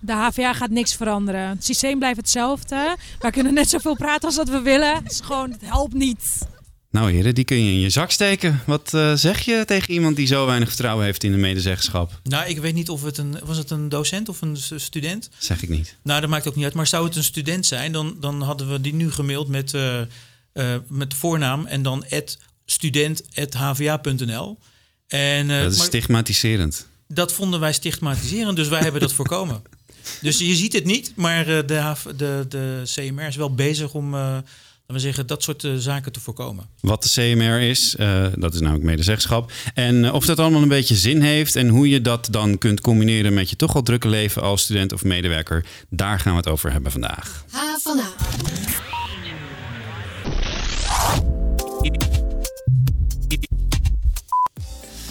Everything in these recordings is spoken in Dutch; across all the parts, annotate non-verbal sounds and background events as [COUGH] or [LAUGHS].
De HVA gaat niks veranderen. Het systeem blijft hetzelfde. Wij kunnen net zoveel praten als dat we willen. Het is gewoon, het helpt niet. Nou heren, die kun je in je zak steken. Wat uh, zeg je tegen iemand die zo weinig vertrouwen heeft in de medezeggenschap? Nou, ik weet niet of het een... Was het een docent of een student? Zeg ik niet. Nou, dat maakt ook niet uit. Maar zou het een student zijn, dan, dan hadden we die nu gemaild met, uh, uh, met voornaam en dan student.hva.nl. En, dat is maar, stigmatiserend. Dat vonden wij stigmatiserend, dus wij hebben dat voorkomen. [LAUGHS] Dus je ziet het niet, maar de, de, de CMR is wel bezig om we zeggen, dat soort uh, zaken te voorkomen. Wat de CMR is, uh, dat is namelijk medezeggenschap. En uh, of dat allemaal een beetje zin heeft en hoe je dat dan kunt combineren met je toch al drukke leven als student of medewerker, daar gaan we het over hebben vandaag. Ha, vanavond.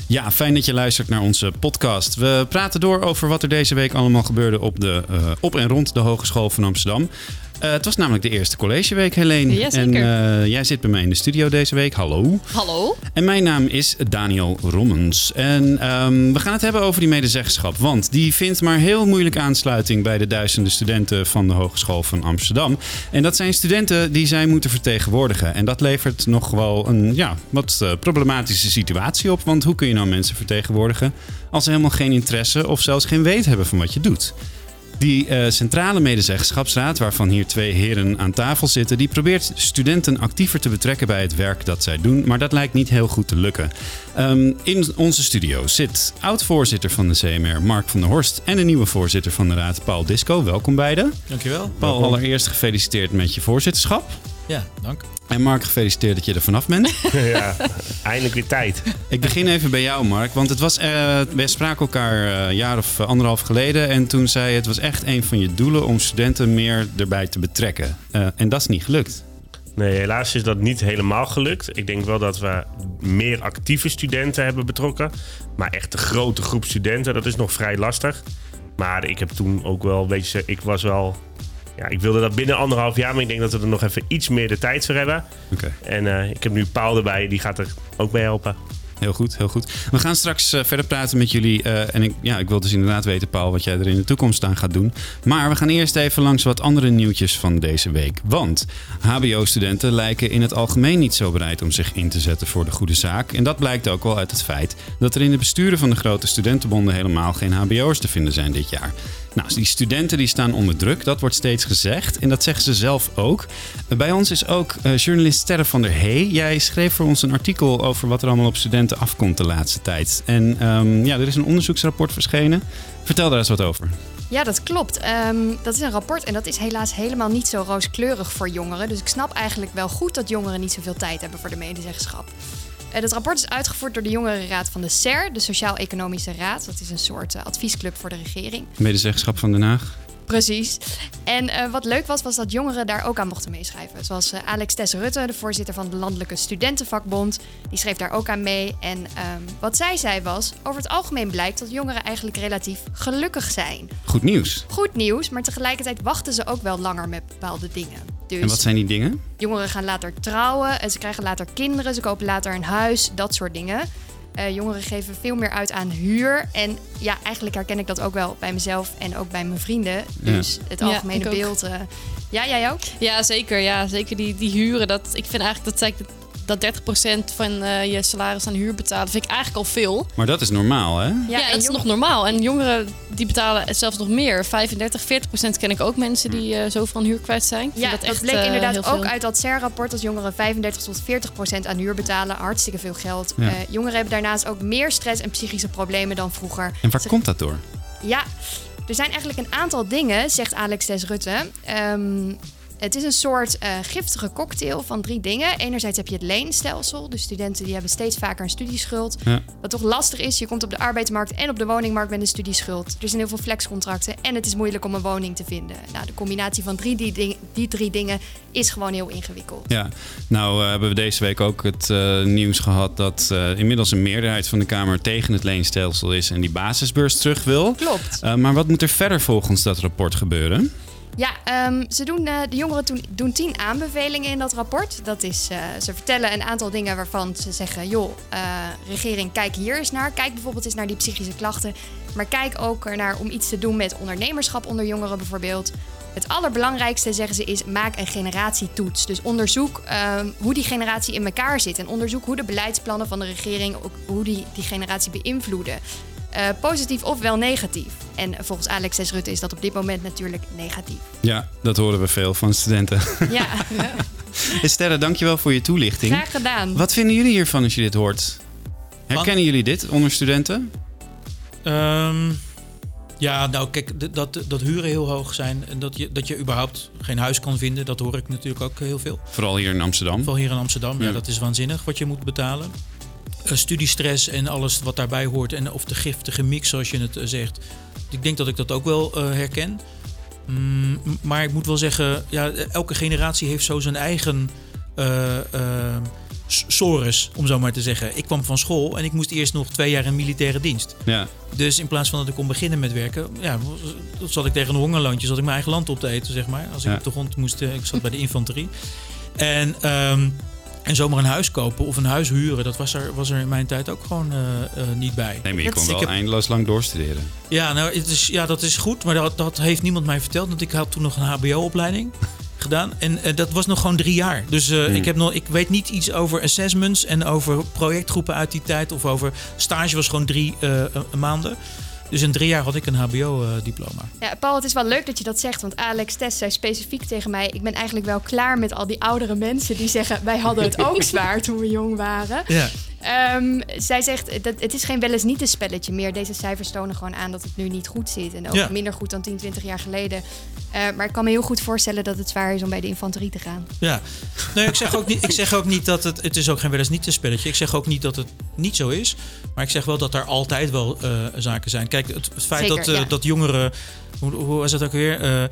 Ja, fijn dat je luistert naar onze podcast. We praten door over wat er deze week allemaal gebeurde op, de, uh, op en rond de Hogeschool van Amsterdam. Uh, het was namelijk de eerste collegeweek, Helene. Ja, en uh, jij zit bij mij in de studio deze week. Hallo. Hallo. En mijn naam is Daniel Rommens. En um, we gaan het hebben over die medezeggenschap. Want die vindt maar heel moeilijk aansluiting bij de duizenden studenten van de Hogeschool van Amsterdam. En dat zijn studenten die zij moeten vertegenwoordigen. En dat levert nog wel een ja, wat uh, problematische situatie op. Want hoe kun je nou mensen vertegenwoordigen als ze helemaal geen interesse of zelfs geen weet hebben van wat je doet? Die uh, centrale medezeggenschapsraad, waarvan hier twee heren aan tafel zitten, die probeert studenten actiever te betrekken bij het werk dat zij doen, maar dat lijkt niet heel goed te lukken. Um, in onze studio zit oud-voorzitter van de CMR, Mark van der Horst, en een nieuwe voorzitter van de raad, Paul Disco. Welkom beiden. Dankjewel. Paul, allereerst gefeliciteerd met je voorzitterschap. Ja, dank. En Mark, gefeliciteerd dat je er vanaf bent. [LAUGHS] ja, eindelijk weer tijd. Ik begin even bij jou, Mark. Want het was, uh, wij spraken elkaar een uh, jaar of anderhalf geleden. En toen zei je, het was echt een van je doelen om studenten meer erbij te betrekken. Uh, en dat is niet gelukt. Nee, helaas is dat niet helemaal gelukt. Ik denk wel dat we meer actieve studenten hebben betrokken. Maar echt de grote groep studenten, dat is nog vrij lastig. Maar ik heb toen ook wel, weet je, ik was wel ja, ik wilde dat binnen anderhalf jaar, maar ik denk dat we er nog even iets meer de tijd voor hebben. Okay. En uh, ik heb nu Paul erbij, die gaat er ook bij helpen. Heel goed, heel goed. We gaan straks uh, verder praten met jullie. Uh, en ik, ja, ik wil dus inderdaad weten, Paul, wat jij er in de toekomst aan gaat doen. Maar we gaan eerst even langs wat andere nieuwtjes van deze week. Want HBO-studenten lijken in het algemeen niet zo bereid om zich in te zetten voor de goede zaak. En dat blijkt ook wel uit het feit dat er in de besturen van de grote studentenbonden helemaal geen HBO'ers te vinden zijn dit jaar. Nou, die studenten die staan onder druk, dat wordt steeds gezegd. En dat zeggen ze zelf ook. Bij ons is ook uh, journalist Sterre van der Hey. Jij schreef voor ons een artikel over wat er allemaal op studenten afkomt de laatste tijd. En um, ja, er is een onderzoeksrapport verschenen. Vertel daar eens wat over. Ja, dat klopt. Um, dat is een rapport en dat is helaas helemaal niet zo rooskleurig voor jongeren. Dus ik snap eigenlijk wel goed dat jongeren niet zoveel tijd hebben voor de medezeggenschap. Het rapport is uitgevoerd door de Jongerenraad van de SER, de Sociaal-Economische Raad. Dat is een soort uh, adviesclub voor de regering. Medezeggenschap van Den Haag. Precies. En uh, wat leuk was, was dat jongeren daar ook aan mochten meeschrijven. Zoals uh, Alex Tess Rutte, de voorzitter van de Landelijke Studentenvakbond. Die schreef daar ook aan mee. En um, wat zij zei was, over het algemeen blijkt dat jongeren eigenlijk relatief gelukkig zijn. Goed nieuws. Goed nieuws, maar tegelijkertijd wachten ze ook wel langer met bepaalde dingen. Dus en wat zijn die dingen? Jongeren gaan later trouwen, en ze krijgen later kinderen, ze kopen later een huis, dat soort dingen. Uh, jongeren geven veel meer uit aan huur. En ja, eigenlijk herken ik dat ook wel bij mezelf en ook bij mijn vrienden. Dus ja. het algemene ja, beeld. Uh, ja, jij ook? Ja, zeker. Ja, zeker die, die huren. Dat, ik vind eigenlijk dat dat 30% van uh, je salaris aan huur betalen, vind ik eigenlijk al veel. Maar dat is normaal, hè? Ja, ja dat is nog normaal. En jongeren die betalen zelfs nog meer. 35, 40% ken ik ook mensen die uh, zo van huur kwijt zijn. Ja, dat, dat bleek uh, inderdaad ook uit dat CER-rapport dat jongeren 35 tot 40% aan huur betalen. Hartstikke veel geld. Ja. jongeren hebben daarnaast ook meer stress en psychische problemen dan vroeger. En waar Ze... komt dat door? Ja, er zijn eigenlijk een aantal dingen, zegt Alex Des Rutte. Um, het is een soort uh, giftige cocktail van drie dingen. Enerzijds heb je het leenstelsel. Dus studenten die hebben steeds vaker een studieschuld. Ja. Wat toch lastig is, je komt op de arbeidsmarkt en op de woningmarkt met een studieschuld. Er zijn heel veel flexcontracten en het is moeilijk om een woning te vinden. Nou, de combinatie van drie, die, ding, die drie dingen is gewoon heel ingewikkeld. Ja, nou uh, hebben we deze week ook het uh, nieuws gehad dat inmiddels een meerderheid van de Kamer tegen het leenstelsel is en die basisbeurs terug wil. Klopt. maar wat moet er verder volgens dat rapport gebeuren? Ja, ehm, ze doen, eh, de jongeren doen, doen tien aanbevelingen in dat rapport. Dat is, eh, ze vertellen een aantal dingen waarvan ze zeggen... joh, eh, regering, kijk hier eens naar. Kijk bijvoorbeeld eens naar die psychische klachten. Maar kijk ook ernaar om iets te doen met ondernemerschap onder jongeren bijvoorbeeld. Het allerbelangrijkste, zeggen ze, is maak een generatietoets. Dus onderzoek ehm, hoe die generatie in elkaar zit. En onderzoek hoe de beleidsplannen van de regering... ook hoe die, die generatie beïnvloeden. Eh, positief of wel negatief. En volgens Alex S. Rutte is dat op dit moment natuurlijk negatief. Ja, dat horen we veel van studenten. Ja, [LAUGHS] Sterre, dankjewel voor je toelichting. graag gedaan. Wat vinden jullie hiervan als je dit hoort? Herkennen jullie dit onder studenten? Ehm, ja, nou kijk, dat, dat huren heel hoog zijn en dat je, dat je überhaupt geen huis kan vinden, dat hoor ik natuurlijk ook heel veel. Vooral hier in Amsterdam. Vooral hier in Amsterdam, ja. Ja. dat is waanzinnig wat je moet betalen. Eh, studiestress en alles wat daarbij hoort en of de giftige mix zoals je het eh, zegt. Ik denk dat ik dat ook wel eh, herken. Mm, maar ik moet wel zeggen, ja, elke generatie heeft zo zijn eigen s- sores, om zo maar te zeggen. Ik kwam van school en ik moest eerst nog twee jaar in militaire dienst. Ja. Dus in plaats van dat ik kon beginnen met werken, ja, zat ik tegen een hongerloontje, zat ik mijn eigen land op te eten, zeg maar. Als ik Ja. op de grond moest, ik zat bij de infanterie. En, ehm, en zomaar een huis kopen of een huis huren, dat was er, was er in mijn tijd ook gewoon eh, eh, niet bij. Nee, maar je kon wel heb- eindeloos lang doorstuderen. Ja, nou, het is, ja, dat is goed, maar dat, dat heeft niemand mij verteld. Want ik had toen nog een HBO-opleiding [LAUGHS] gedaan. En eh, dat was nog gewoon drie jaar. Dus eh, Hmm. ik, heb nog, ik weet niet iets over assessments en over projectgroepen uit die tijd. Of over stage was gewoon drie maanden. Dus in drie jaar had ik een HBO-diploma. Ja, Paul, het is wel leuk dat je dat zegt. Want Alex Tess zei specifiek tegen mij... ik ben eigenlijk wel klaar met al die oudere mensen die zeggen... wij hadden het [LAUGHS] ook zwaar toen we jong waren. Ja. Ehm, zij zegt, dat, het is geen wel eens niet een spelletje meer. Deze cijfers tonen gewoon aan dat het nu niet goed zit. En ook Ja. minder goed dan 10, 20 jaar geleden. Eh, maar ik kan me heel goed voorstellen dat het zwaar is om bij de infanterie te gaan. Ja, nee, ik zeg ook niet, ik zeg ook niet dat het. Het is ook geen wel eens niet een spelletje. Ik zeg ook niet dat het niet zo is. Maar ik zeg wel dat er altijd wel eh, zaken zijn. Kijk, het, het feit Zeker, dat, eh, ja. dat jongeren. Hoe, hoe was het ook weer?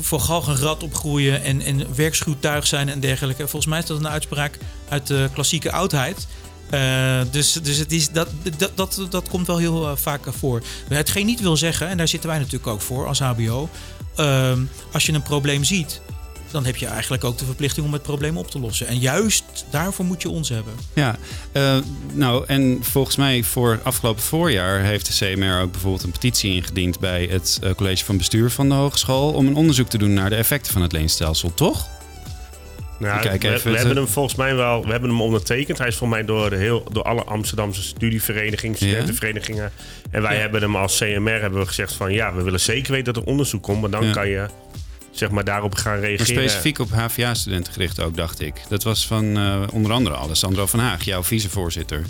voor galg een rat opgroeien en, en werkschuwtuig zijn en dergelijke. Volgens mij is dat een uitspraak uit de klassieke oudheid. Eh, dus dus het is, dat, dat, dat, dat komt wel heel eh, vaak voor. Hetgeen niet wil zeggen, en daar zitten wij natuurlijk ook voor als HBO. ehm, als je een probleem ziet, dan heb je eigenlijk ook de verplichting om het probleem op te lossen. En juist daarvoor moet je ons hebben. Ja, eh, nou en volgens mij voor afgelopen voorjaar heeft de CMR ook bijvoorbeeld een petitie ingediend bij het eh, college van bestuur van de hogeschool om een onderzoek te doen naar de effecten van het leenstelsel, toch? Nou, Kijk we, even we hebben eh, hem volgens mij wel, we hebben hem ondertekend. Hij is voor mij door, de heel, door alle Amsterdamse studieverenigingen, studentenverenigingen. En wij Ja. hebben hem als CMR hebben we gezegd van ja, we willen zeker weten dat er onderzoek komt. Maar dan Ja. kan je zeg maar daarop gaan Maar reageren. specifiek op HVA-studenten gericht ook, dacht ik. Dat was van eh, onder andere Alessandro van Haag, jouw vicevoorzitter.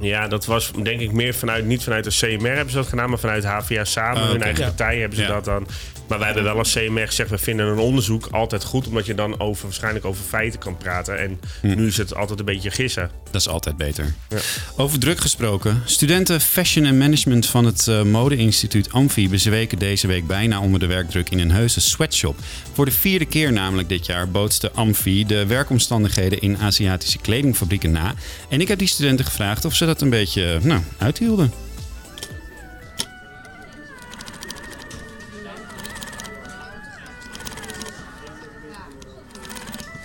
Ja, dat was denk ik meer vanuit, niet vanuit de CMR hebben ze dat gedaan, maar vanuit HVA samen, Ah, hun eigen Ja. partij hebben ze Ja. dat dan. Maar wij hebben wel als CMR gezegd, we vinden een onderzoek altijd goed, omdat je dan over, waarschijnlijk over feiten kan praten. En Hm. nu is het altijd een beetje gissen. Dat is altijd beter. Ja. Over druk gesproken. Studenten Fashion en Management van het eh, modeinstituut Amfi bezweken deze week bijna onder de werkdruk in een heuse sweatshop. Voor de vierde keer namelijk dit jaar bootste Amfi de werkomstandigheden in Aziatische kledingfabrieken na. En ik heb die studenten gevraagd of ze dat een beetje nou, uithielden.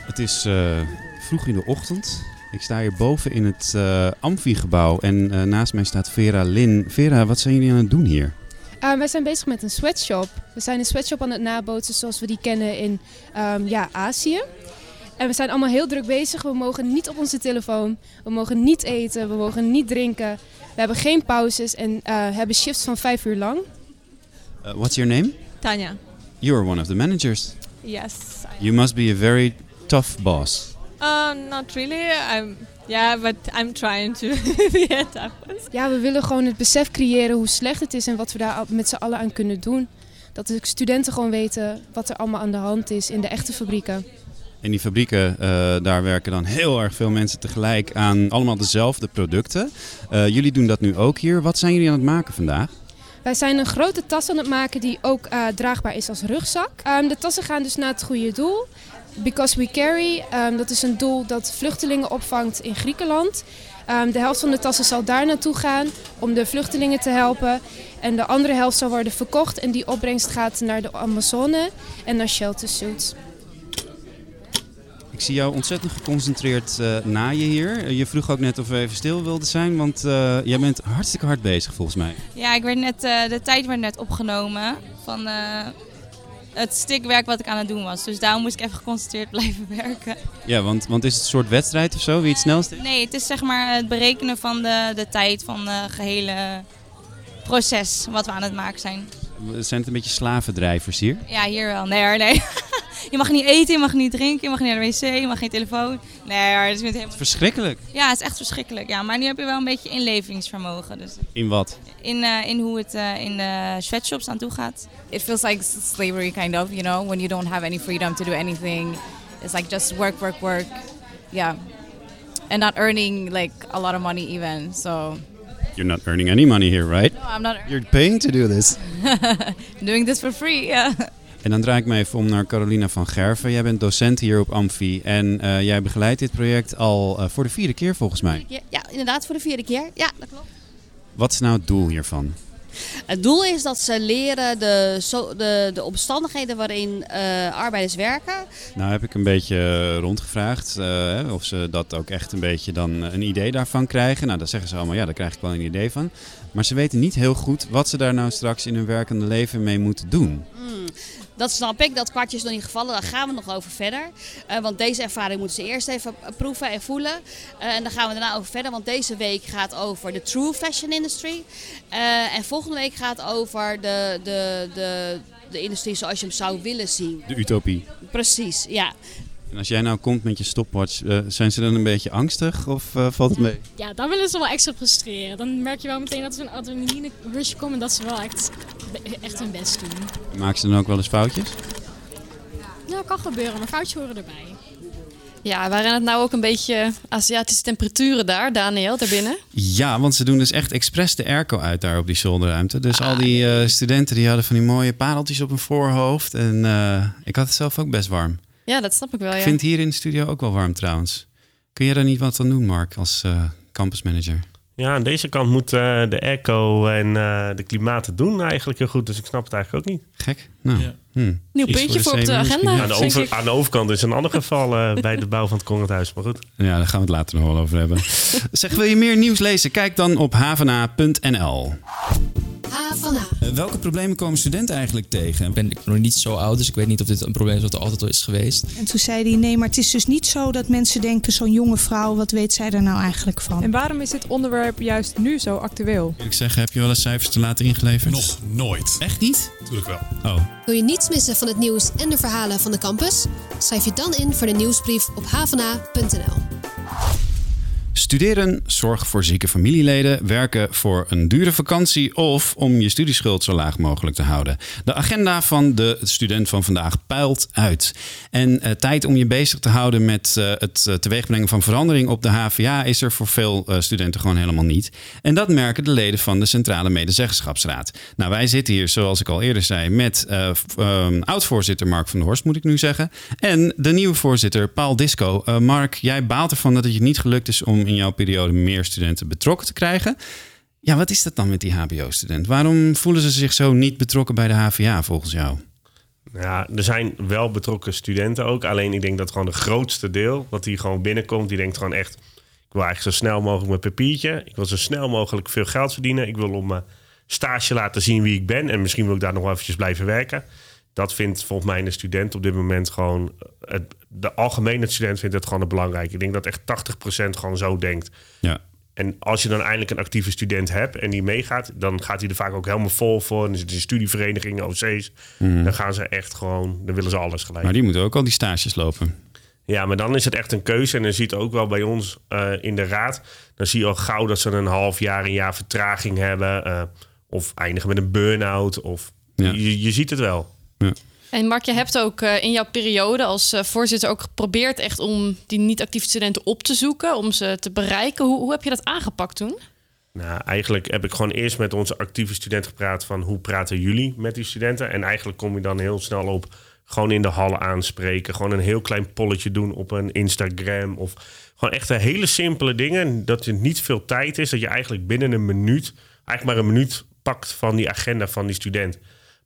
Het is eh, vroeg in de ochtend. Ik sta hier boven in het eh Amfi-gebouw en eh, naast mij staat Vera Lin. Vera, wat zijn jullie aan het doen hier? Uh, wij zijn bezig met een sweatshop. We zijn een sweatshop aan het nabootsen zoals we die kennen in ehm, ja, Azië. En we zijn allemaal heel druk bezig. We mogen niet op onze telefoon. We mogen niet eten. We mogen niet drinken. We hebben geen pauzes en eh, hebben shifts van vijf uur lang. Uh, what's your name? Tanya. You're one of the managers. Yes. You must be a very tough boss. Uh, not really. I'm. Yeah, but I'm trying to [LAUGHS] be a tough one. Ja, we willen gewoon het besef creëren hoe slecht het is en wat we daar met z'n allen aan kunnen doen. Dat de studenten gewoon weten wat er allemaal aan de hand is in de echte fabrieken. In die fabrieken, eh, daar werken dan heel erg veel mensen tegelijk aan allemaal dezelfde producten. Eh, jullie doen dat nu ook hier. Wat zijn jullie aan het maken vandaag? Wij zijn een grote tas aan het maken die ook eh, draagbaar is als rugzak. Ehm, de tassen gaan dus naar het goede doel. Because We Carry, ehm, dat is een doel dat vluchtelingen opvangt in Griekenland. Ehm, de helft van de tassen zal daar naartoe gaan om de vluchtelingen te helpen. En de andere helft zal worden verkocht en die opbrengst gaat naar de Amazone en naar Shelter Suits. Ik zie jou ontzettend geconcentreerd uh, na je hier. Uh, je vroeg ook net of we even stil wilden zijn, want uh, jij bent hartstikke hard bezig volgens mij. Ja, ik werd net, de tijd werd net opgenomen van het stikwerk wat ik aan het doen was. Dus daarom moest ik even geconcentreerd [LAUGHS] blijven werken. Ja, want, want is het een soort wedstrijd of zo, wie het snelst is? Nee, het is zeg maar het berekenen van de, de tijd van het gehele proces wat we aan het maken zijn. Zijn het een beetje slavendrijvers hier? Ja, hier wel. Nee nee. [LAUGHS] Je mag niet eten, je mag niet drinken, je mag niet naar de wc, je mag geen telefoon. Nee hoor, dat is helemaal... Verschrikkelijk. Ja, het is echt verschrikkelijk. Ja, maar nu heb je wel een beetje inlevingsvermogen. Dus. In wat? In, uh, in hoe het uh, in de sweatshops aan toe gaat. It feels like slavery kind of, you know, when you don't have any freedom to do anything. It's like just work, work, work. Yeah. And not earning like a lot of money even, so... You're not earning any money here, right? No, I'm not. You're paying to do this. [LAUGHS] doing this for free, yeah. En dan draai ik me even om naar Carolina van Gerven. Jij bent docent hier op Amfi en uh, jij begeleidt dit project al uh, voor de vierde keer volgens mij. Ja, inderdaad, voor de vierde keer. Ja, dat klopt. Wat is nou het doel hiervan? Het doel is dat ze leren de, so de, de omstandigheden waarin uh, arbeiders werken. Nou heb ik een beetje rondgevraagd uh, of ze dat ook echt een beetje dan een idee daarvan krijgen. Nou, dan zeggen ze allemaal ja, daar krijg ik wel een idee van. Maar ze weten niet heel goed wat ze daar nou straks in hun werkende leven mee moeten doen. Dat snap ik, dat kwartje is nog niet gevallen, daar gaan we nog over verder. Uh, want deze ervaring moeten ze eerst even proeven en voelen. Uh, en dan gaan we daarna over verder, want deze week gaat over de true fashion industry. Uh, en volgende week gaat over de, de, de, de industrie zoals je hem zou willen zien. De utopie. Precies, ja. En als jij nou komt met je stopwatch, uh, zijn ze dan een beetje angstig of uh, valt het mee? [LAUGHS] Ja, dan willen ze wel extra frustreren. Dan merk je wel meteen dat ze een adrenaline rush komen en dat ze wel echt, echt hun best doen. Maken ze dan ook wel eens foutjes? Nou, kan gebeuren, maar foutjes horen erbij. Ja, waren het nou ook een beetje Aziatische temperaturen daar, Daniel, daarbinnen? Ja, want ze doen dus echt expres de airco uit daar op die zolderruimte. Dus ah, al die uh, studenten die hadden van die mooie pareltjes op hun voorhoofd. En ik had het zelf ook best warm. Ja, dat snap ik wel. Ja. Ik vind hier in de studio ook wel warm trouwens. Kun je daar niet wat aan doen, Mark, als uh, campusmanager? Ja, aan deze kant moet uh, de echo en uh, de klimaat het doen eigenlijk heel goed. Dus ik snap het eigenlijk ook niet. Gek. Nou, ja. hm. Nieuw puntje voor, op de agenda. Aan de, over, aan de, overkant is een ander geval [LAUGHS] bij de bouw van het Conradhuis. Maar goed. Ja, daar gaan we het later nog wel over hebben. [LAUGHS] zeg, wil je meer nieuws lezen? Kijk dan op havena.nl. Havana. Uh, welke problemen komen studenten eigenlijk tegen? Ik ben nog niet zo oud, dus ik weet niet of dit een probleem is wat er altijd al is geweest. En toen zei hij, nee, maar het is dus niet zo dat mensen denken... zo'n jonge vrouw, wat weet zij er nou eigenlijk van? En waarom is dit onderwerp juist nu zo actueel? Ik zeg, heb je wel eens cijfers te laten ingeleverd? Nog nooit. Echt niet? Tuurlijk wel. Oh. Wil je niets missen van het nieuws en de verhalen van de campus? Schrijf je dan in voor de nieuwsbrief op havana.nl. Studeren, zorg voor zieke familieleden, werken voor een dure vakantie of om je studieschuld zo laag mogelijk te houden. De agenda van de student van vandaag puilt uit. En eh, tijd om je bezig te houden met uh, het uh, teweegbrengen van verandering op de HVA is er voor veel studenten gewoon helemaal niet. En dat merken de leden van de Centrale Medezeggenschapsraad. Nou, wij zitten hier, zoals ik al eerder zei, met um, oud-voorzitter Mark van der Horst, moet ik nu zeggen. En de nieuwe voorzitter Paul Disco. Mark, jij baalt ervan dat het je niet gelukt is om in jouw periode meer studenten betrokken te krijgen. Ja, wat is dat dan met die HBO-student? Waarom voelen ze zich zo niet betrokken bij de HVA volgens jou? Ja, er zijn wel betrokken studenten ook. Alleen ik denk dat gewoon de grootste deel, wat die gewoon binnenkomt, die denkt gewoon echt: ik wil eigenlijk zo snel mogelijk mijn papiertje. Ik wil zo snel mogelijk veel geld verdienen. Ik wil om mijn stage laten zien wie ik ben. En misschien wil ik daar nog wel eventjes blijven werken. Dat vindt volgens mij de student op dit moment gewoon. Het, de algemene student vindt het gewoon belangrijk. Ik denk dat echt 80% gewoon zo denkt. Ja. En als je dan eindelijk een actieve student hebt en die meegaat, dan gaat hij er vaak ook helemaal vol voor. Dan zitten studieverenigingen, OC's. Mm. Dan gaan ze echt gewoon, dan willen ze alles gelijk. Maar die moeten ook al die stages lopen. Ja, maar dan is het echt een keuze. En dan ziet ook wel bij ons uh, in de raad, dan zie je al gauw dat ze een half jaar, een jaar vertraging hebben. Uh, of eindigen met een burn-out. Of ja. je, je ziet het wel. Ja. En Mark, je hebt ook uh, in jouw periode als uh, voorzitter ook geprobeerd echt om die niet-actieve studenten op te zoeken, om ze te bereiken. Hoe, hoe heb je dat aangepakt toen? Nou, eigenlijk heb ik gewoon eerst met onze actieve studenten gepraat van hoe praten jullie met die studenten. En eigenlijk kom je dan heel snel op gewoon in de hallen aanspreken. Gewoon een heel klein polletje doen op een Instagram. Of gewoon echt hele simpele dingen. Dat het niet veel tijd is. Dat je eigenlijk binnen een minuut, eigenlijk maar een minuut pakt van die agenda van die student.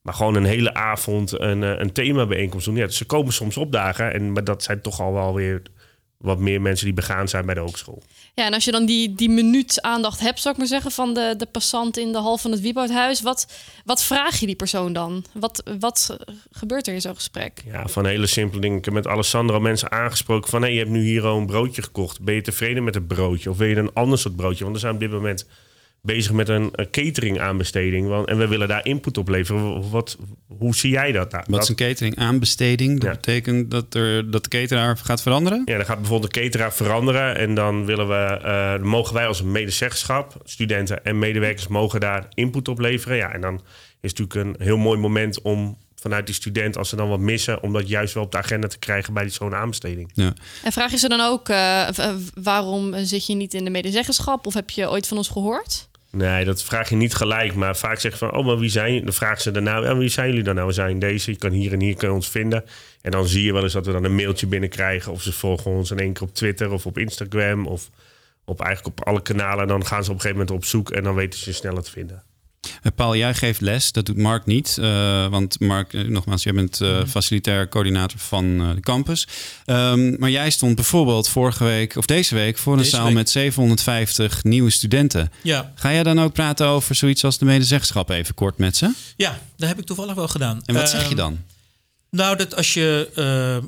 Maar gewoon een hele avond een, eh, een themabijeenkomst doen. Ja, dus ze komen soms opdagen. En, maar dat zijn toch al wel weer wat meer mensen die begaan zijn bij de hogeschool. Ja, en als je dan die, die minuut aandacht hebt, zou ik maar zeggen, van de, de passant in de hal van het Wieboudhuis, wat, wat vraag je die persoon dan? Wat, wat gebeurt er in zo'n gesprek? Ja, van hele simpele dingen. Ik heb met Alessandro mensen aangesproken van... hé, je hebt nu hier al een broodje gekocht. Ben je tevreden met het broodje? Of wil je een ander soort broodje? Want we zijn op dit moment bezig met een, een catering aanbesteding. Want, en we willen daar input op leveren. Wat, hoe zie jij dat? Wat is een catering aanbesteding? Dat betekent dat, er, dat de cateraar gaat veranderen? Ja, dan gaat bijvoorbeeld een cateraar veranderen. En dan willen we, eh, dan mogen wij als medezeggenschap, studenten en medewerkers, mogen daar input op leveren. Ja, en dan is het natuurlijk een heel mooi moment om vanuit die student, als ze dan wat missen, om dat juist wel op de agenda te krijgen bij die zo'n aanbesteding. Ja. En vraag je ze dan ook, eh, waarom zit je niet in de medezeggenschap? Of heb je ooit van ons gehoord? Nee, dat vraag je niet gelijk. Maar vaak zeg je van, oh, maar wie zijn jullie? Dan vragen ze daarna, ja, wie zijn jullie dan nou? We zijn deze, je kan hier en hier kun je ons vinden. En dan zie je wel eens dat we dan een mailtje binnenkrijgen. Of ze volgen ons in één keer op Twitter of op Instagram. Of op eigenlijk op alle kanalen. En dan gaan ze op een gegeven moment op zoek en dan weten ze je sneller te vinden. Eh, Paul, jij geeft les. Dat doet Mark niet. eh, want Mark, eh, nogmaals, jij bent Mhm. facilitair coördinator van de campus. Ehm, maar jij stond bijvoorbeeld vorige week of deze week voor een Deze zaal week. met 750 nieuwe studenten. Ja. Ga jij dan ook praten over zoiets als de medezeggenschap even kort met ze? Ja, dat heb ik toevallig wel gedaan. En wat zeg je Ehm, dan? Nou, dat als je,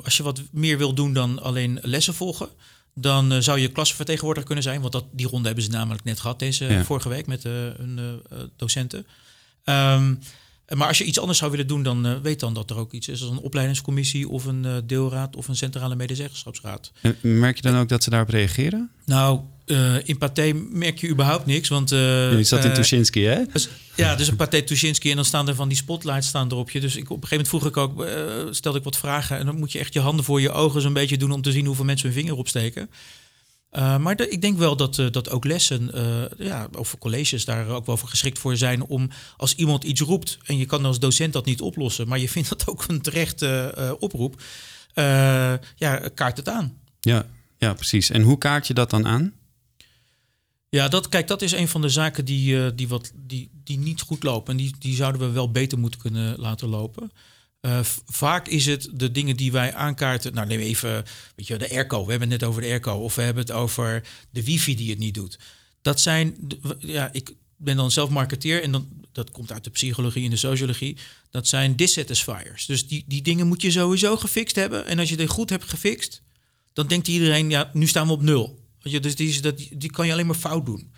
als je wat meer wil doen dan alleen lessen volgen, dan eh, zou je klassenvertegenwoordiger kunnen zijn. Want dat, die ronde hebben ze namelijk net gehad deze Ja. vorige week met hun eh, eh, docenten. Ehm, maar als je iets anders zou willen doen, dan eh, weet dan dat er ook iets is als een opleidingscommissie of een eh, deelraad of een centrale medezeggenschapsraad. En merk je dan ook dat ze daarop reageren? Nou, eh, in Pathé merk je überhaupt niks. Want, Je zat in Tuschinski, hè? dus- ja, dus een Pathé Tuschinski en dan staan er van die spotlights staan erop je. Dus ik, op een gegeven moment vroeg ik ook, stelde ik wat vragen. En dan moet je echt je handen voor je ogen zo'n beetje doen om te zien hoeveel mensen hun vinger opsteken. Eh, maar de- ik denk wel dat, eh, dat ook lessen, eh, ja, of colleges daar ook wel voor geschikt voor zijn om als iemand iets roept en je kan als docent dat niet oplossen, maar je vindt [LAUGHS] dat ook een terechte oproep, ja, kaart het aan. Ja, ja, precies. En hoe kaart je dat dan aan? Ja, dat, kijk, dat is een van de zaken die, die, wat, die, die niet goed lopen. En die, die zouden we wel beter moeten kunnen laten lopen. Eh, vaak is het de dingen die wij aankaarten. Nou, neem even weet je, de airco. We hebben het net over de airco. Of we hebben het over de wifi die het niet doet. Dat zijn, ja, ik ben dan zelf marketeer en dan, dat komt uit de psychologie en de sociologie. Dat zijn dissatisfiers. Dus die, die dingen moet je sowieso gefixt hebben. En als je die goed hebt gefixt, dan denkt iedereen, ja, nu staan we op nul. Je, dus die, is- dat, die kan je alleen maar fout doen.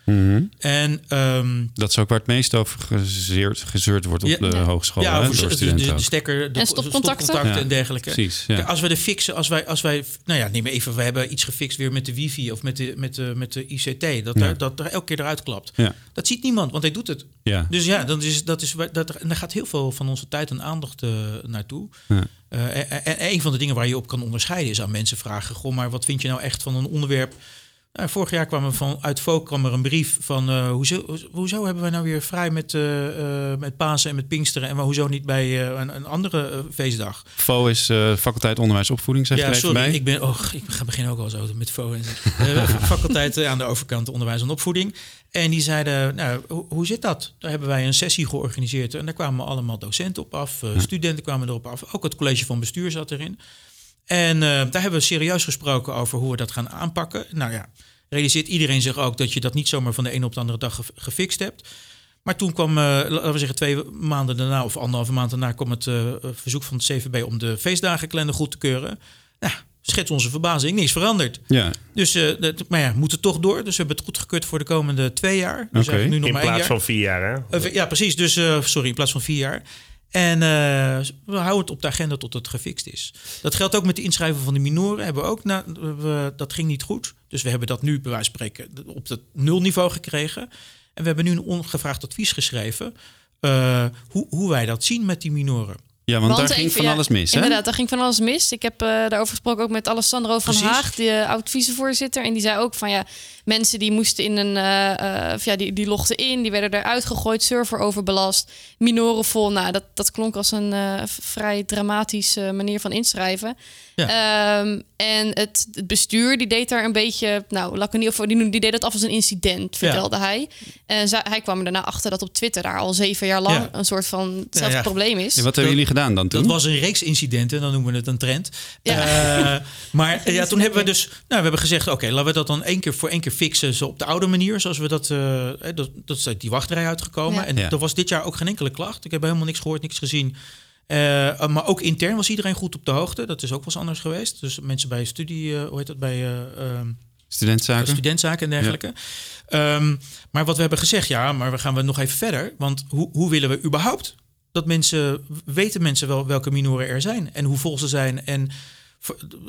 En ehm, Dat is ook waar het meest over gezeerd, gezeurd wordt op Ja, de ja. hogeschool. Ja, hè, door de, studenten de, stekker, de En stopcontacten. stopcontacten Ja, en dergelijke. precies, ja. Kijk, als we de fixen, als wij, als wij, nou ja, neem even, we hebben iets gefixt weer met de wifi of met de, met de, met de ICT, dat, Ja. er, dat er elke keer eruit klapt. Ja. Dat ziet niemand, want hij doet het. Ja. Dus ja, dat is, dat is, dat, en daar gaat heel veel van onze tijd en aandacht eh, naartoe. Ja. Eh, en, en een van de dingen waar je op kan onderscheiden is aan mensen vragen: Goh, maar wat vind je nou echt van een onderwerp? Nou, vorig jaar kwam er van uit kwam er een brief van eh, hoezo, hoezo hebben wij nou weer vrij met, eh, met Pasen en met Pinksteren en maar hoezo niet bij een, een andere feestdag? FO is faculteit onderwijs opvoeding, zeg ja, sorry, bij. ik ben, oh, ik ga beginnen ook al zo met FO en uh, [LAUGHS] faculteit aan de overkant onderwijs en opvoeding. En die zeiden, nou, hoe, hoe zit dat? Daar hebben wij een sessie georganiseerd en daar kwamen allemaal docenten op af, studenten kwamen erop af, ook het college van bestuur zat erin. En eh, daar hebben we serieus gesproken over hoe we dat gaan aanpakken. Nou ja, realiseert iedereen zich ook dat je dat niet zomaar van de ene op de andere dag ge- gefixt hebt. Maar toen kwam, eh, laten we zeggen, twee maanden daarna of anderhalve maand daarna kwam het eh, verzoek van het CVB om de feestdagenkalender goed te keuren. Nou, schets onze verbazing, niks veranderd. Ja. Dus, eh, dat, maar ja, moet het toch door. Dus we hebben het goedgekeurd voor de komende twee jaar. Dus nu nog In maar één plaats jaar. van vier jaar, hè? Ja, precies. Dus, eh, sorry, in plaats van vier jaar. En eh, we houden het op de agenda tot het gefixt is. Dat geldt ook met de inschrijven van de minoren. Hebben ook dat ging niet goed. Dus we hebben dat nu, bij wijze van spreken, op het nulniveau gekregen. En we hebben nu een ongevraagd advies geschreven. eh, hoe, hoe wij dat zien met die minoren. Ja, want, daar ging van ja, alles mis, hè? Inderdaad, daar ging van alles mis. Ik heb eh, daarover gesproken ook met Alessandro van Precies. Haag, de oud-vicevoorzitter. En die zei ook van ja, mensen die moesten in een, eh, eh, of ja, die, die logden in, die werden eruit gegooid, server overbelast, minoren vol. Nou, dat, dat klonk als een eh, vrij dramatische manier van inschrijven. Ehm, en het, het bestuur die deed daar een beetje, nou, niet, of die, die deed het af als een incident, vertelde hij. En zij- hij kwam er daarna achter dat op Twitter daar al zeven jaar lang een soort van hetzelfde probleem is. Ja, wat hebben jullie gedaan dan toen? Dat was een reeks incidenten, dan noemen we het een trend. Eh, maar [LAUGHS] ja, toen hebben we dus, nou, we hebben gezegd, oké, laten we dat dan één keer voor één keer fixen, zo op de oude manier, zoals we dat, eh, dat, dat is uit die wachtrij uitgekomen. Ja. En Ja. er was dit jaar ook geen enkele klacht. Ik heb helemaal niks gehoord, niks gezien. Eh, maar ook intern was iedereen goed op de hoogte. Dat is ook wel eens anders geweest. Dus mensen bij studie, hoe heet dat, bij eh, ehm, Studentzaken? studentzaken en dergelijke. Ehm, maar wat we hebben gezegd, ja, maar we gaan we nog even verder. Want hoe, hoe willen we überhaupt dat mensen, weten mensen wel welke minoren er zijn en hoe vol ze zijn en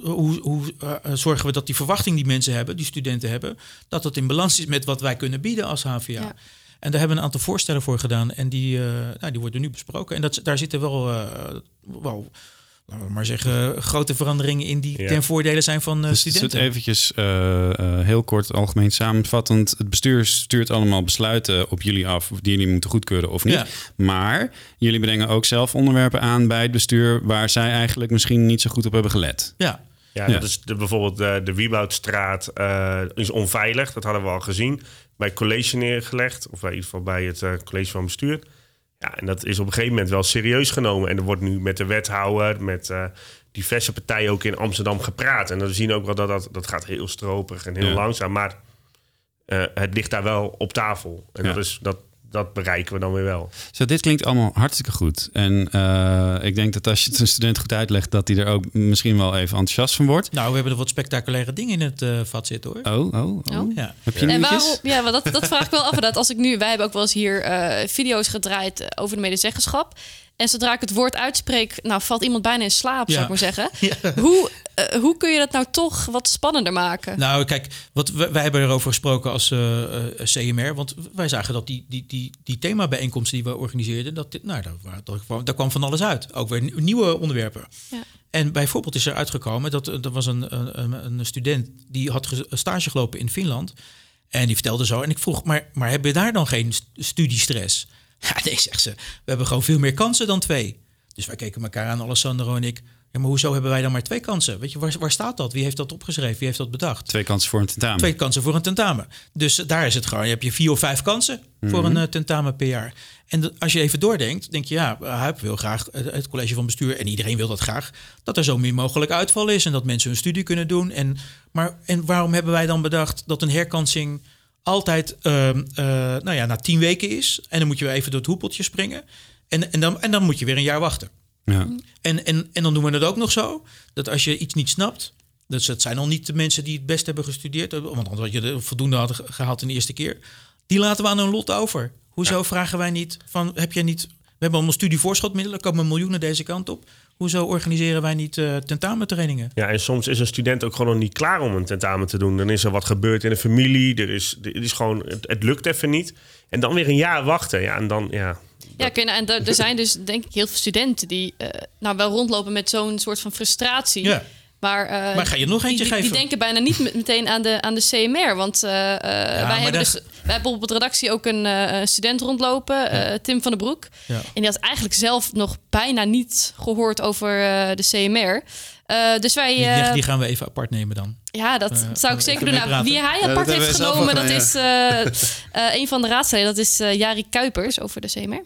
hoe, hoe eh, zorgen we dat die verwachting die mensen hebben, die studenten hebben, dat dat in balans is met wat wij kunnen bieden als HVA. Ja. En daar hebben we een aantal voorstellen voor gedaan en die, eh, nou, die worden nu besproken. En dat, daar zitten wel, eh, wel, laten we maar zeggen, grote veranderingen in die Ja. ten voordele zijn van eh, Dus het studenten. eventjes eh, eh, heel kort algemeen samenvattend. Het bestuur stuurt allemaal besluiten op jullie af die jullie moeten goedkeuren of niet. Ja. Maar jullie brengen ook zelf onderwerpen aan bij het bestuur waar zij eigenlijk misschien niet zo goed op hebben gelet. Ja. Ja, Ja. dat is de, bijvoorbeeld de, de Wieboudstraat eh, is onveilig. Dat hadden we al gezien. Bij het college neergelegd. Of bij, in ieder geval bij het eh, college van bestuur. Ja, en dat is op een gegeven moment wel serieus genomen. En er wordt nu met de wethouder, met eh, diverse partijen ook in Amsterdam gepraat. En we zien ook wel dat dat, dat gaat heel stroperig en heel Ja. langzaam. Maar eh, het ligt daar wel op tafel. En Ja. dat, is, dat, dat bereiken we dan weer wel. Zo, dit klinkt allemaal hartstikke goed. En eh, ik denk dat als je het een student goed uitlegt, dat hij er ook misschien wel even enthousiast van wordt. Nou, we hebben er wat spectaculaire dingen in het eh, vat zitten hoor. Oh, oh, oh. Oh. Ja. Heb je En waarom, ja, maar dat, dat vraag ik wel af. Dat als ik nu, wij hebben ook wel eens hier eh, video's gedraaid over de medezeggenschap. En zodra ik het woord uitspreek, nou valt iemand bijna in slaap, zou ik maar zeggen. [LAUGHS] Ja. Hoe, eh, hoe kun je dat nou toch wat spannender maken? Nou, kijk, wat, wij, wij hebben erover gesproken als eh, eh, CMR. Want wij zagen dat die, die, die, die themabijeenkomsten die we organiseerden, dat, dit, nou, daar, daar, kwam, daar kwam van alles uit. Ook weer nieuw- nieuwe onderwerpen. Ja. En bijvoorbeeld is er uitgekomen dat er was een, een, een- student die had ge- stage gelopen in Finland. En die vertelde zo. En ik vroeg, maar, maar hebben we daar dan geen st- studiestress? Ja, nee, zegt ze. We hebben gewoon veel meer kansen dan twee. Dus wij keken elkaar aan, Alessandro en ik. Ja, maar hoezo hebben wij dan maar twee kansen? Weet je, waar, waar staat dat? Wie heeft dat opgeschreven? Wie heeft dat bedacht? Twee kansen voor een tentamen. Twee kansen voor een tentamen. Dus daar is het gewoon. Je hebt je vier of vijf kansen voor Mhm. een eh, tentamen per jaar. En als je even doordenkt, denk je, ja, Huip wil graag het college van bestuur en iedereen wil dat graag, dat er zo min mogelijk uitval is en dat mensen hun studie kunnen doen. En, maar en waarom hebben wij dan bedacht dat een herkansing altijd ehm, eh, nou ja, na tien weken is en dan moet je weer even door het hoepeltje springen en, en, dan, en dan moet je weer een jaar wachten. Ja. En, en, en dan doen we het ook nog zo dat als je iets niet snapt. Dus het zijn al niet de mensen die het best hebben gestudeerd. Want anders had je er voldoende had ge- gehaald in de eerste keer. Die laten we aan hun lot over. Hoezo vragen wij niet van heb jij niet. We hebben allemaal studievoorschotmiddelen, komen miljoenen deze kant op. Hoezo organiseren wij niet eh, tentamentrainingen? Ja, en soms is een student ook gewoon nog niet klaar om een tentamen te doen. Dan is er wat gebeurd in de familie. Er is, er is gewoon, het, het lukt even niet. En dan weer een jaar wachten. Ja, en dan, ja. Ja, nou, en er, er zijn dus denk ik heel veel studenten die eh, nou wel rondlopen met zo'n soort van frustratie. Ja. Maar, eh, Maar ga je nog eentje die, geven? Die denken bijna niet met- meteen aan de, aan de CMR. Want eh, eh, wij, hebben dus, wij hebben op de redactie ook een eh, student rondlopen, eh, Tim van den Broek. Ja. En die had eigenlijk zelf nog bijna niet gehoord over eh, de CMR. Eh, dus wij... Die, die gaan we even apart nemen dan. ja, dat zou ik zeker doen. Nou, wie hij apart heeft genomen, dat is eh, [LAUGHS] eh, een van de raadsleden. Dat is eh, Jari Kuipers over de CMR.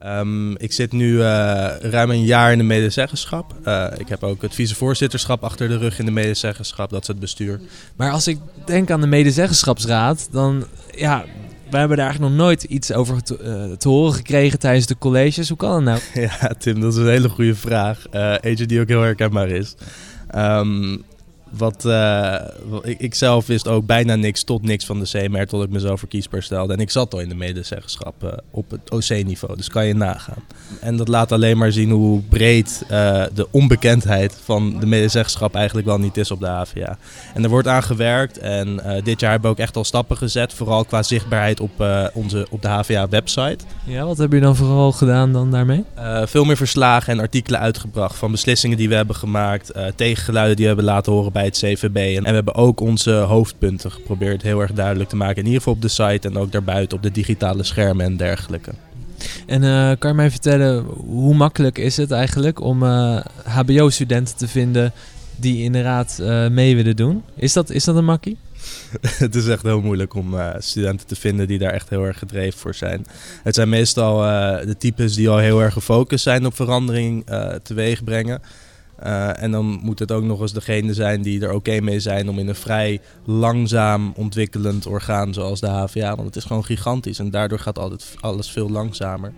Ehm, ik zit nu eh, ruim een jaar in de medezeggenschap. Eh, ik heb ook het vicevoorzitterschap achter de rug in de medezeggenschap. Dat is het bestuur. Maar als ik denk aan de medezeggenschapsraad, dan ja, we hebben daar eigenlijk nog nooit iets over te, eh, te horen gekregen tijdens de colleges. Hoe kan dat nou? [LAUGHS] Ja, Tim, dat is een hele goede vraag. Eentje die ook heel herkenbaar is. Ehm, wat, eh, ik, ik zelf wist ook bijna niks tot niks van de CMR tot ik mezelf verkiesbaar stelde. En ik zat al in de medezeggenschap eh, op het OC-niveau, dus kan je nagaan. En dat laat alleen maar zien hoe breed eh, de onbekendheid van de medezeggenschap eigenlijk wel niet is op de HVA. En er wordt aan gewerkt en dit jaar hebben we ook echt al stappen gezet, vooral qua zichtbaarheid op, onze, op de HVA-website. Ja, wat heb je dan vooral gedaan dan daarmee? Veel meer verslagen en artikelen uitgebracht van beslissingen die we hebben gemaakt, tegengeluiden die we hebben laten horen bij het CVB. En, we hebben ook onze hoofdpunten geprobeerd heel erg duidelijk te maken. In ieder geval op de site en ook daarbuiten op de digitale schermen en dergelijke. En eh, kan je mij vertellen, hoe makkelijk is het eigenlijk om eh, HBO-studenten te vinden die inderdaad eh, mee willen doen? Is dat, is dat een makkie? [LAUGHS] het is echt heel moeilijk om eh, studenten te vinden die daar echt heel erg gedreven voor zijn. Het zijn meestal eh, de types die al heel erg gefocust zijn op verandering eh teweeg brengen. Eh, en dan moet het ook nog eens degene zijn die er oké mee zijn om in een vrij langzaam ontwikkelend orgaan zoals de HVA. Want het is gewoon gigantisch en daardoor gaat altijd alles veel langzamer.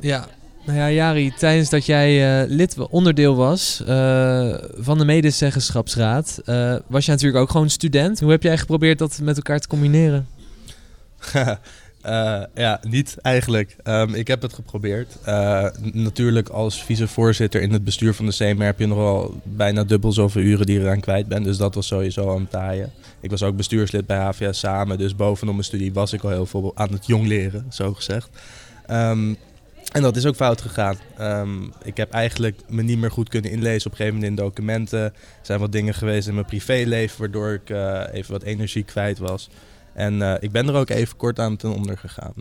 Ja, nou ja, Jari, tijdens dat jij eh, lid, onderdeel was eh, van de medezeggenschapsraad, eh, was je natuurlijk ook gewoon student. Hoe heb jij geprobeerd dat met elkaar te combineren? [LAUGHS] Eh, ja, niet eigenlijk. Ehm, ik heb het geprobeerd. Eh, natuurlijk als vicevoorzitter in het bestuur van de CMR heb je nog bijna dubbel zoveel uren die je eraan kwijt bent. Dus dat was sowieso aan het taaien. Ik was ook bestuurslid bij HVA Samen. Dus bovenop mijn studie was ik al heel veel aan het jong leren, zo gezegd. Ehm, en dat is ook fout gegaan. Ehm, ik heb eigenlijk me niet meer goed kunnen inlezen op een gegeven moment in documenten. Er zijn wat dingen geweest in mijn privéleven waardoor ik eh, even wat energie kwijt was. En eh, ik ben er ook even kort aan ten onder gegaan.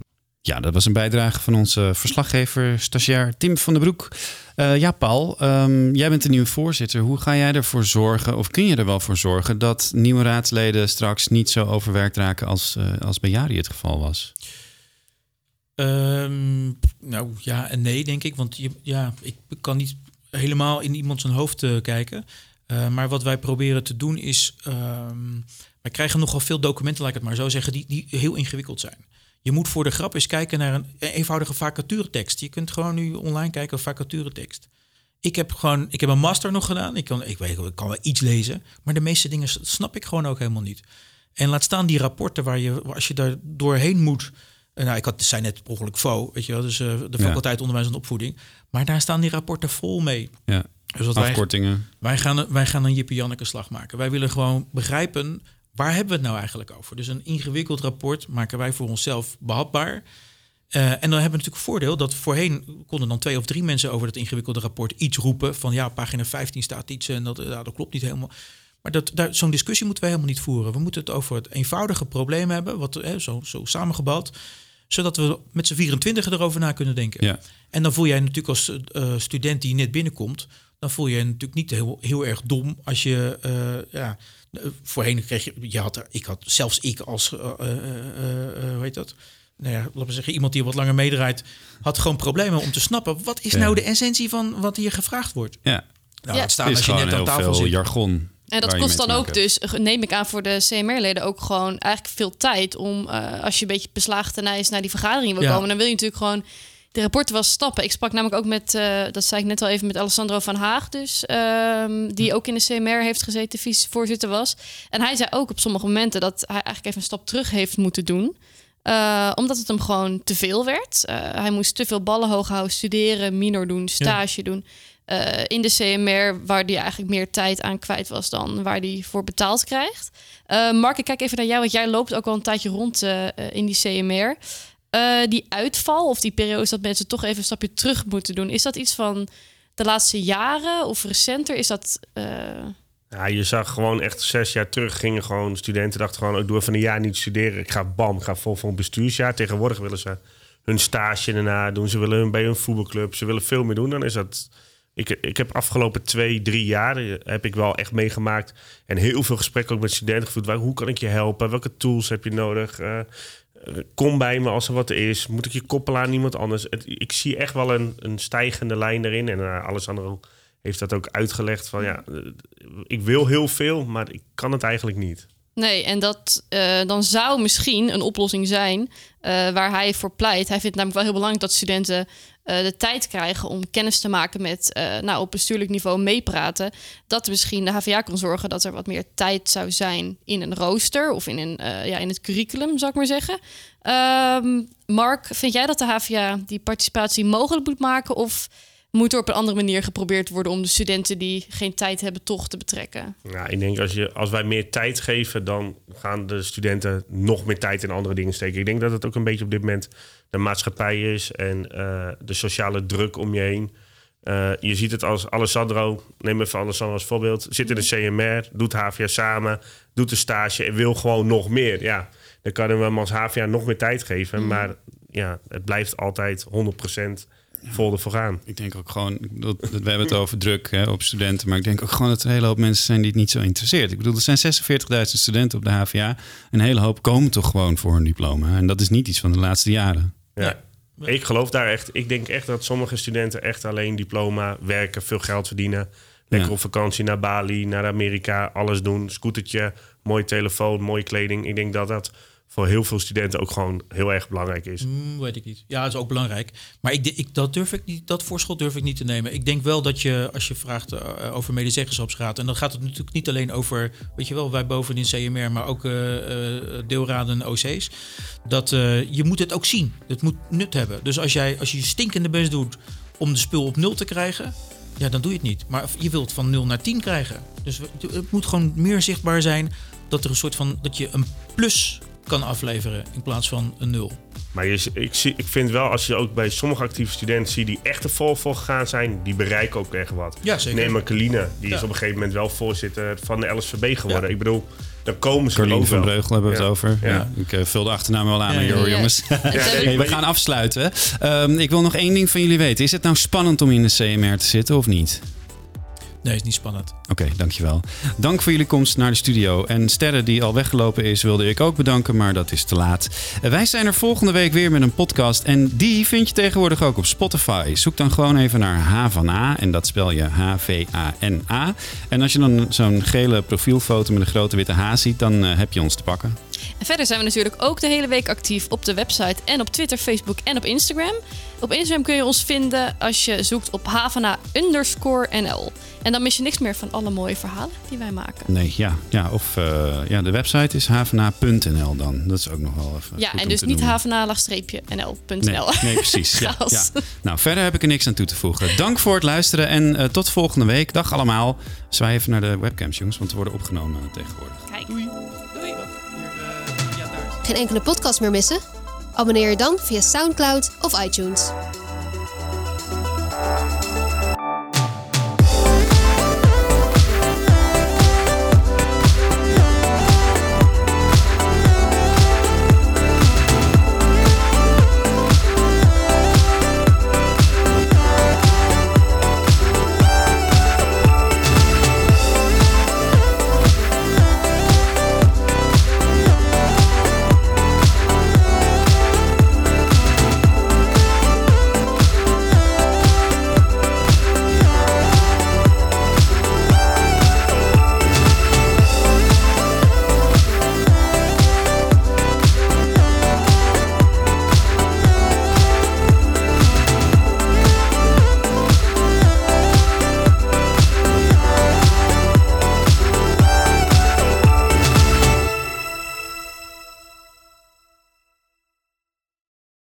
Ja, dat was een bijdrage van onze verslaggever, stagiair Tim van den Broek. Eh, ja, Paul, ehm, jij bent de nieuwe voorzitter. Hoe ga jij ervoor zorgen, of kun je er wel voor zorgen, dat nieuwe raadsleden straks niet zo overwerkt raken als, eh, als bij Jari het geval was? Ehm, nou ja en nee, denk ik. Want je, ja, ik kan niet helemaal in iemand zijn hoofd kijken. Eh, maar wat wij proberen te doen is. ehm, wij krijgen nogal veel documenten, laat ik het maar zo zeggen, die, die heel ingewikkeld zijn. Je moet voor de grap eens kijken naar een eenvoudige vacaturetekst. Je kunt gewoon nu online kijken op vacaturetekst. Ik heb gewoon, ik heb een master nog gedaan. Ik kan, ik weet, ik kan wel iets lezen, maar de meeste dingen snap ik gewoon ook helemaal niet. En laat staan die rapporten waar je, als je daar doorheen moet. eh, Nou, ik had, zei net ongeluk FO, weet je wel, dus eh, de Ja. faculteit onderwijs en opvoeding. Maar daar staan die rapporten vol mee. Ja. Dus wat wij- Afkortingen. Wij, gaan, een- wij gaan een Jippie Janneke slag maken. Wij willen gewoon begrijpen, waar hebben we het nou eigenlijk over? Dus een ingewikkeld rapport maken wij voor onszelf behapbaar. Eh, en dan hebben we natuurlijk voordeel dat voorheen konden dan twee of drie mensen over dat ingewikkelde rapport iets roepen. Van ja, pagina 15 staat iets en dat, ja, dat klopt niet helemaal. Maar dat, daar, zo'n discussie moeten we helemaal niet voeren. We moeten het over het eenvoudige probleem hebben, wat, hè, zo, zo samengebouwd. Zodat we met z'n 24 erover na kunnen denken. Ja. En dan voel jij natuurlijk als eh, student die net binnenkomt, dan voel je je natuurlijk niet heel, heel erg dom als je, eh, ja, eh, voorheen kreeg je, je had er, ik had zelfs ik als, eh, eh, eh, eh, hoe heet dat? Nou ja, laten we zeggen, iemand die wat langer meedraait, had gewoon problemen om te snappen, wat is Ja. nou de essentie van wat hier gevraagd wordt? Ja. Nou, Ja. Het is als je net aan tafel veel zit. jargon. En dat kost dan ook dus, neem ik aan voor de CMR-leden, ook gewoon eigenlijk veel tijd om, eh, als je een beetje beslagen ten ijs naar die vergadering wil Ja. komen, dan wil je natuurlijk gewoon de rapporten wel stappen. Ik sprak namelijk ook met, eh, dat zei ik net al even, met Alessandro van Haag dus, ehm, die ook in de CMR heeft gezeten, vicevoorzitter was. En hij zei ook op sommige momenten dat hij eigenlijk even een stap terug heeft moeten doen. Eh, omdat het hem gewoon te veel werd. Eh, hij moest te veel ballen hoog houden, studeren, minor doen, stage doen. In de CMR, waar hij eigenlijk meer tijd aan kwijt was dan waar hij voor betaald krijgt. Mark, ik kijk even naar jou, want jij loopt ook al een tijdje rond in die CMR. Eh, die uitval of die periodes dat mensen toch even een stapje terug moeten doen, is dat iets van de laatste jaren of recenter? Is dat. eh, Ja, je zag gewoon echt zes jaar terug gingen gewoon studenten dachten gewoon, ik doe even een jaar niet studeren. Ik ga bam, ga vol voor een bestuursjaar. Tegenwoordig willen ze hun stage daarna doen. Ze willen bij hun voetbalclub. Ze willen veel meer doen. Dan is dat. Ik, ik heb afgelopen twee, drie jaar eh, heb ik wel echt meegemaakt en heel veel gesprekken ook met studenten gevoerd. Waar, hoe kan ik je helpen? Welke tools heb je nodig? Eh, kom bij me als er wat is. Moet ik je koppelen aan iemand anders? Ik zie echt wel een, een stijgende lijn erin. En uh, Alessandro heeft dat ook uitgelegd van ja, eh, ik wil heel veel, maar ik kan het eigenlijk niet. Nee, en dat eh, dan zou misschien een oplossing zijn eh, waar hij voor pleit. Hij vindt namelijk wel heel belangrijk dat studenten eh, de tijd krijgen om kennis te maken met eh, nou, op bestuurlijk niveau meepraten, dat misschien de HVA kon zorgen dat er wat meer tijd zou zijn in een rooster of in, een, eh, ja, in het curriculum, zou ik maar zeggen. Ehm, Mark, vind jij dat de HVA die participatie mogelijk moet maken of moet er op een andere manier geprobeerd worden om de studenten die geen tijd hebben toch te betrekken? Ja, ik denk als, je, als wij meer tijd geven, dan gaan de studenten nog meer tijd in andere dingen steken. Ik denk dat het ook een beetje op dit moment de maatschappij is en eh, de sociale druk om je heen. Eh, je ziet het als Alessandro, neem even Alessandro als voorbeeld, zit in de CMR, doet HVA samen, doet een stage en wil gewoon nog meer. Ja, dan kan we hem als HVA nog meer tijd geven, Mhm. maar ja, het blijft altijd 100% vol ervoor gaan. Ik denk ook gewoon, dat, dat- we hebben het over druk hè, op studenten, maar ik denk ook gewoon dat er een hele hoop mensen zijn die het niet zo interesseert. Ik bedoel, er zijn 46.000 studenten op de HVA. Een hele hoop komen toch gewoon voor een diploma. En dat is niet iets van de laatste jaren. Ja. Ik geloof daar echt. Ik denk echt dat sommige studenten echt alleen diploma werken, veel geld verdienen. Lekker Ja. op vakantie naar Bali, naar Amerika, alles doen. Scootertje, mooie telefoon, mooie kleding. Ik denk dat dat voor heel veel studenten ook gewoon heel erg belangrijk is. Mm, weet ik niet. Ja, dat is ook belangrijk. Maar ik, ik, dat, durf ik niet, dat voorschot durf ik niet te nemen. Ik denk wel dat je, als je vraagt eh, over medezeggenschapsraad... en dan gaat het natuurlijk niet alleen over... weet je wel, wij bovenin CMR, maar ook eh, deelraden en OC's... dat je moet het ook zien. Het moet nut hebben. Dus als, jij, als je je stinkende best doet om de spul op nul te krijgen... ja, dan doe je het niet. Maar je wilt van 0 naar 10 krijgen. Dus het moet gewoon meer zichtbaar zijn... dat er een soort van... dat je een plus kan afleveren in plaats van een nul. Maar je, ik, zie, ik vind wel, als je ook bij sommige actieve studenten ziet die echt er vol voor gegaan zijn, die bereiken ook echt wat. Ja, zeker. Neem maar Kaline, die Ja. is op een gegeven moment wel voorzitter van de LSVB geworden. Ik bedoel, dan komen ze Carlien van. Breugel hebben we Ja. het over. Ja. Ja. Ik eh, vul de achternaam wel aan, Ja, jongens. Ja, [LAUGHS] nee, Hey, we gaan afsluiten. Ehm, ik wil nog één ding van jullie weten. Is het nou spannend om in de CMR te zitten of niet? Nee, is niet spannend. Oké, dankjewel. Dank voor jullie komst naar de studio. En Sterre, die al weggelopen is, wilde ik ook bedanken, maar dat is te laat. Eh, Wij zijn er volgende week weer met een podcast. En die vind je tegenwoordig ook op Spotify. Zoek dan gewoon even naar H van A. En dat spel je H-V-A-N-A. En als je dan zo'n gele profielfoto met een grote witte H ziet, dan eh, heb je ons te pakken. En verder zijn we natuurlijk ook de hele week actief op de website en op Twitter, Facebook en op Instagram. Op Instagram kun je ons vinden als je zoekt op havana underscore NL. En dan mis je niks meer van alle mooie verhalen die wij maken. Nee, ja. ja of eh, ja, de website is havana.nl dan. Dat is ook nog wel even Ja, goed en om dus te niet doen. havana-nl.nl. Nee, nee, precies. [LAUGHS] Ja. Nou, verder heb ik er niks aan toe te voegen. Dank voor het luisteren en eh, tot volgende week. Dag allemaal. Zwaai even naar de webcams, jongens, want ze worden opgenomen tegenwoordig. Kijk. Doei. Geen enkele podcast meer missen? Abonneer je dan via SoundCloud of iTunes.